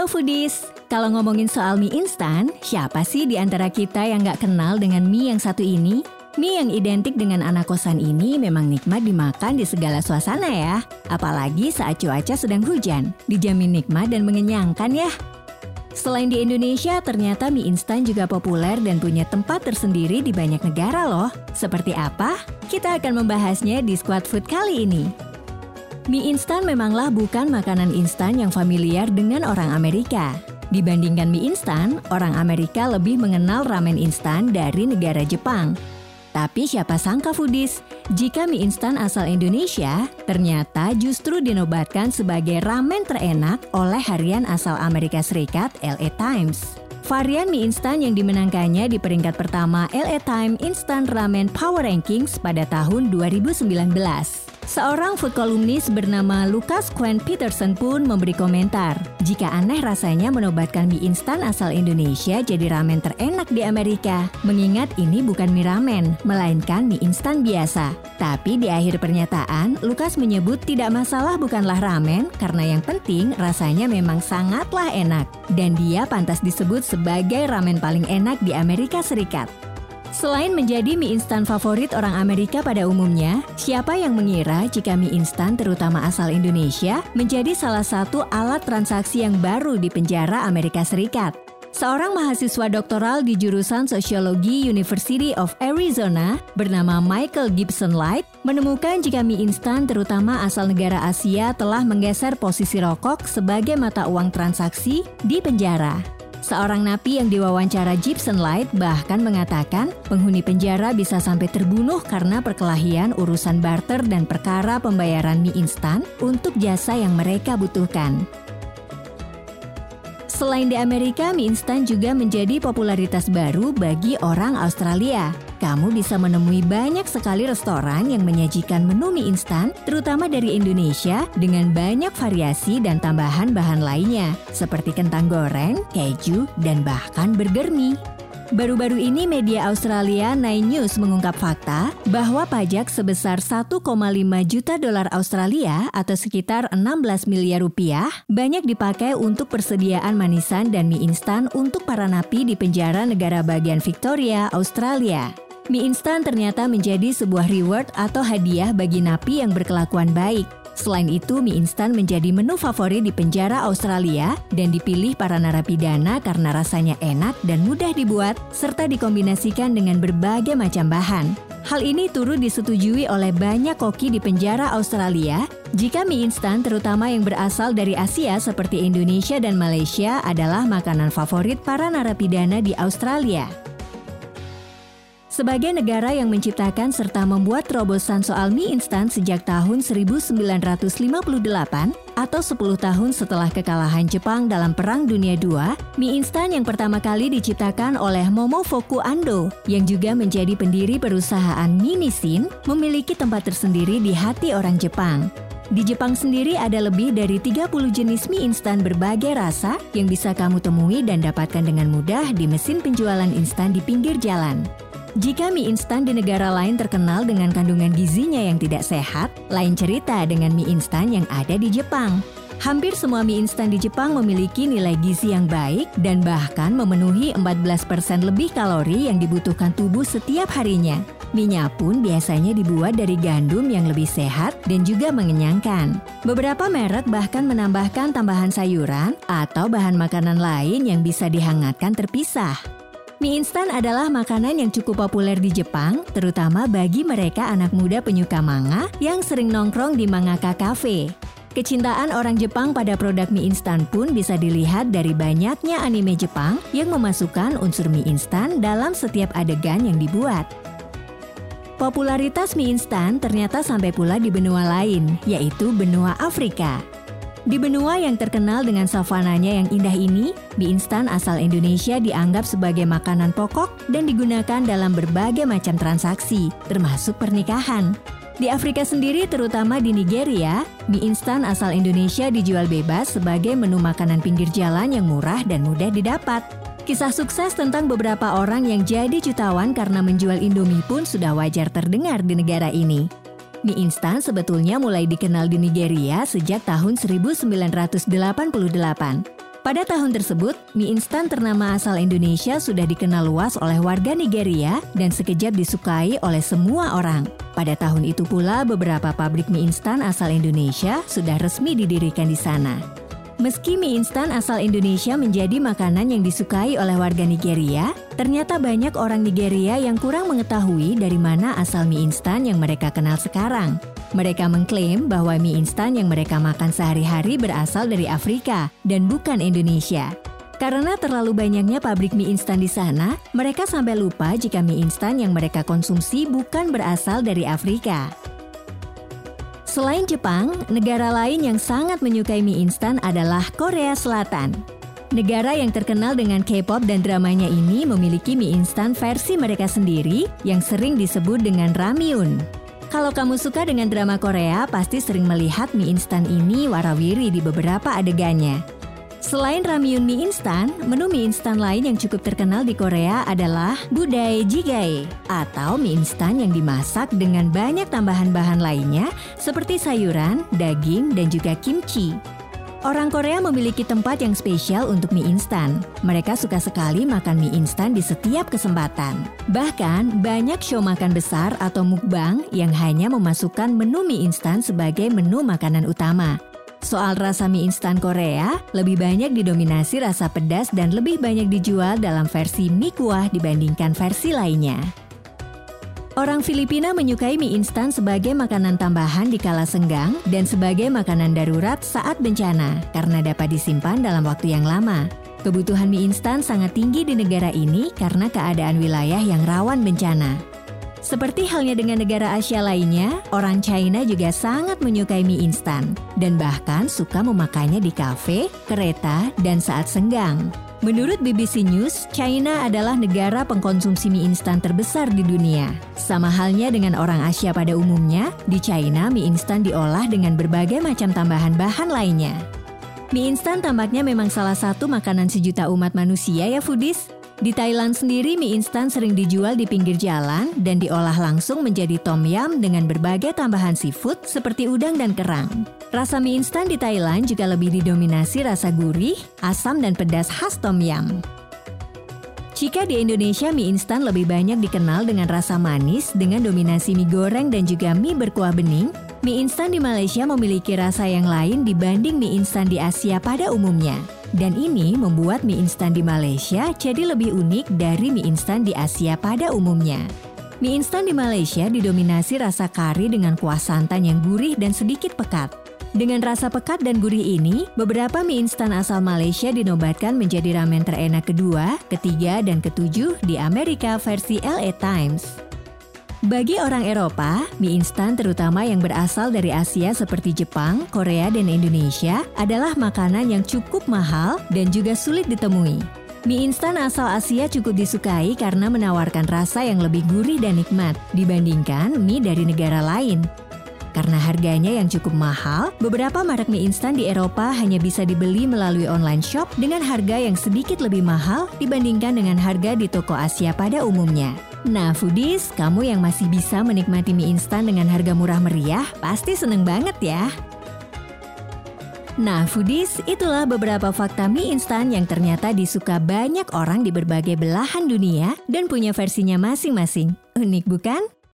Halo Foodies, kalau ngomongin soal mie instan, siapa sih di antara kita yang nggak kenal dengan mie yang satu ini? Mie yang identik dengan anak kosan ini memang nikmat dimakan di segala suasana ya. Apalagi saat cuaca sedang hujan, dijamin nikmat dan mengenyangkan ya. Selain di Indonesia, ternyata mie instan juga populer dan punya tempat tersendiri di banyak negara loh. Seperti apa? Kita akan membahasnya di Squad Food kali ini. Mie instan memanglah bukan makanan instan yang familiar dengan orang Amerika. Dibandingkan mie instan, orang Amerika lebih mengenal ramen instan dari negara Jepang. Tapi siapa sangka foodies, jika mie instan asal Indonesia ternyata justru dinobatkan sebagai ramen terenak oleh harian asal Amerika Serikat LA Times. Varian mie instan yang dimenangkannya di peringkat pertama LA Times Instant Ramen Power Rankings pada tahun 2019. Seorang food columnist bernama Lucas Quinn Peterson pun memberi komentar, jika aneh rasanya menobatkan mie instan asal Indonesia jadi ramen terenak di Amerika, mengingat ini bukan mie ramen, melainkan mie instan biasa. Tapi di akhir pernyataan, Lucas menyebut tidak masalah bukanlah ramen karena yang penting rasanya memang sangatlah enak. Dan dia pantas disebut sebagai ramen paling enak di Amerika Serikat. Selain menjadi mie instan favorit orang Amerika pada umumnya, siapa yang mengira jika mie instan terutama asal Indonesia menjadi salah satu alat transaksi yang baru di penjara Amerika Serikat? Seorang mahasiswa doktoral di jurusan Sosiologi University of Arizona bernama Michael Gibson Light menemukan jika mie instan terutama asal negara Asia telah menggeser posisi rokok sebagai mata uang transaksi di penjara. Seorang napi yang diwawancara Gibson Light bahkan mengatakan penghuni penjara bisa sampai terbunuh karena perkelahian urusan barter dan perkara pembayaran mie instan untuk jasa yang mereka butuhkan. Selain di Amerika, mie instan juga menjadi popularitas baru bagi orang Australia. Kamu bisa menemui banyak sekali restoran yang menyajikan menu mie instan, terutama dari Indonesia, dengan banyak variasi dan tambahan bahan lainnya, seperti kentang goreng, keju, dan bahkan burger mie. Baru-baru ini media Australia Nine News mengungkap fakta bahwa pajak sebesar 1,5 juta dolar Australia atau sekitar 16 miliar rupiah banyak dipakai untuk persediaan manisan dan mie instan untuk para napi di penjara negara bagian Victoria, Australia. Mie instan ternyata menjadi sebuah reward atau hadiah bagi napi yang berkelakuan baik. Selain itu, mie instan menjadi menu favorit di penjara Australia dan dipilih para narapidana karena rasanya enak dan mudah dibuat, serta dikombinasikan dengan berbagai macam bahan. Hal ini turut disetujui oleh banyak koki di penjara Australia jika mie instan terutama yang berasal dari Asia seperti Indonesia dan Malaysia adalah makanan favorit para narapidana di Australia. Sebagai negara yang menciptakan serta membuat terobosan soal mie instan sejak tahun 1958 atau 10 tahun setelah kekalahan Jepang dalam Perang Dunia II, mie instan yang pertama kali diciptakan oleh Momofuku Ando yang juga menjadi pendiri perusahaan Minisin memiliki tempat tersendiri di hati orang Jepang. Di Jepang sendiri ada lebih dari 30 jenis mie instan berbagai rasa yang bisa kamu temui dan dapatkan dengan mudah di mesin penjualan instan di pinggir jalan. Jika mie instan di negara lain terkenal dengan kandungan gizinya yang tidak sehat, lain cerita dengan mie instan yang ada di Jepang. Hampir semua mie instan di Jepang memiliki nilai gizi yang baik dan bahkan memenuhi 14% lebih kalori yang dibutuhkan tubuh setiap harinya. Minyak pun biasanya dibuat dari gandum yang lebih sehat dan juga mengenyangkan. Beberapa merek bahkan menambahkan tambahan sayuran atau bahan makanan lain yang bisa dihangatkan terpisah. Mie instan adalah makanan yang cukup populer di Jepang, terutama bagi mereka anak muda penyuka manga yang sering nongkrong di mangaka cafe. Kecintaan orang Jepang pada produk mie instan pun bisa dilihat dari banyaknya anime Jepang yang memasukkan unsur mie instan dalam setiap adegan yang dibuat. Popularitas mie instan ternyata sampai pula di benua lain, yaitu benua Afrika. Di benua yang terkenal dengan savananya yang indah ini, mie instan asal Indonesia dianggap sebagai makanan pokok dan digunakan dalam berbagai macam transaksi, termasuk pernikahan. Di Afrika sendiri, terutama di Nigeria, mie instan asal Indonesia dijual bebas sebagai menu makanan pinggir jalan yang murah dan mudah didapat. Kisah sukses tentang beberapa orang yang jadi jutawan karena menjual Indomie pun sudah wajar terdengar di negara ini. Mie instan sebetulnya mulai dikenal di Nigeria sejak tahun 1988. Pada tahun tersebut, mie instan ternama asal Indonesia sudah dikenal luas oleh warga Nigeria dan sekejap disukai oleh semua orang. Pada tahun itu pula, beberapa pabrik mie instan asal Indonesia sudah resmi didirikan di sana. Meski mie instan asal Indonesia menjadi makanan yang disukai oleh warga Nigeria, ternyata banyak orang Nigeria yang kurang mengetahui dari mana asal mie instan yang mereka kenal sekarang. Mereka mengklaim bahwa mie instan yang mereka makan sehari-hari berasal dari Afrika dan bukan Indonesia. Karena terlalu banyaknya pabrik mie instan di sana, mereka sampai lupa jika mie instan yang mereka konsumsi bukan berasal dari Afrika. Selain Jepang, negara lain yang sangat menyukai mie instan adalah Korea Selatan. Negara yang terkenal dengan K-pop dan dramanya ini memiliki mie instan versi mereka sendiri yang sering disebut dengan ramyun. Kalau kamu suka dengan drama Korea, pasti sering melihat mie instan ini warawiri di beberapa adegannya. Selain ramyun mie instan, menu mie instan lain yang cukup terkenal di Korea adalah budai jigae atau mie instan yang dimasak dengan banyak tambahan bahan lainnya seperti sayuran, daging, dan juga kimchi. Orang Korea memiliki tempat yang spesial untuk mie instan. Mereka suka sekali makan mie instan di setiap kesempatan. Bahkan, banyak show makan besar atau mukbang yang hanya memasukkan menu mie instan sebagai menu makanan utama. Soal rasa mie instan Korea, lebih banyak didominasi rasa pedas dan lebih banyak dijual dalam versi mie kuah dibandingkan versi lainnya. Orang Filipina menyukai mie instan sebagai makanan tambahan di kala senggang dan sebagai makanan darurat saat bencana karena dapat disimpan dalam waktu yang lama. Kebutuhan mie instan sangat tinggi di negara ini karena keadaan wilayah yang rawan bencana. Seperti halnya dengan negara Asia lainnya, orang China juga sangat menyukai mie instan dan bahkan suka memakainya di kafe, kereta, dan saat senggang. Menurut BBC News, China adalah negara pengkonsumsi mie instan terbesar di dunia. Sama halnya dengan orang Asia pada umumnya, di China mie instan diolah dengan berbagai macam tambahan bahan lainnya. Mie instan tampaknya memang salah satu makanan sejuta umat manusia ya foodies. Di Thailand sendiri mie instan sering dijual di pinggir jalan dan diolah langsung menjadi tom yum dengan berbagai tambahan seafood seperti udang dan kerang. Rasa mie instan di Thailand juga lebih didominasi rasa gurih, asam dan pedas khas tom yum. Jika di Indonesia mie instan lebih banyak dikenal dengan rasa manis dengan dominasi mie goreng dan juga mie berkuah bening, mie instan di Malaysia memiliki rasa yang lain dibanding mie instan di Asia pada umumnya. Dan ini membuat mie instan di Malaysia jadi lebih unik dari mie instan di Asia pada umumnya. Mie instan di Malaysia didominasi rasa kari dengan kuah santan yang gurih dan sedikit pekat. Dengan rasa pekat dan gurih ini, beberapa mie instan asal Malaysia dinobatkan menjadi ramen terenak kedua, ketiga, dan ketujuh di Amerika versi LA Times. Bagi orang Eropa, mie instan terutama yang berasal dari Asia seperti Jepang, Korea, dan Indonesia adalah makanan yang cukup mahal dan juga sulit ditemui. Mie instan asal Asia cukup disukai karena menawarkan rasa yang lebih gurih dan nikmat dibandingkan mie dari negara lain. Karena harganya yang cukup mahal, beberapa merek mie instan di Eropa hanya bisa dibeli melalui online shop dengan harga yang sedikit lebih mahal dibandingkan dengan harga di toko Asia pada umumnya. Nah, foodies, kamu yang masih bisa menikmati mie instan dengan harga murah meriah, pasti seneng banget ya. Nah, foodies, itulah beberapa fakta mie instan yang ternyata disuka banyak orang di berbagai belahan dunia dan punya versinya masing-masing. Unik bukan?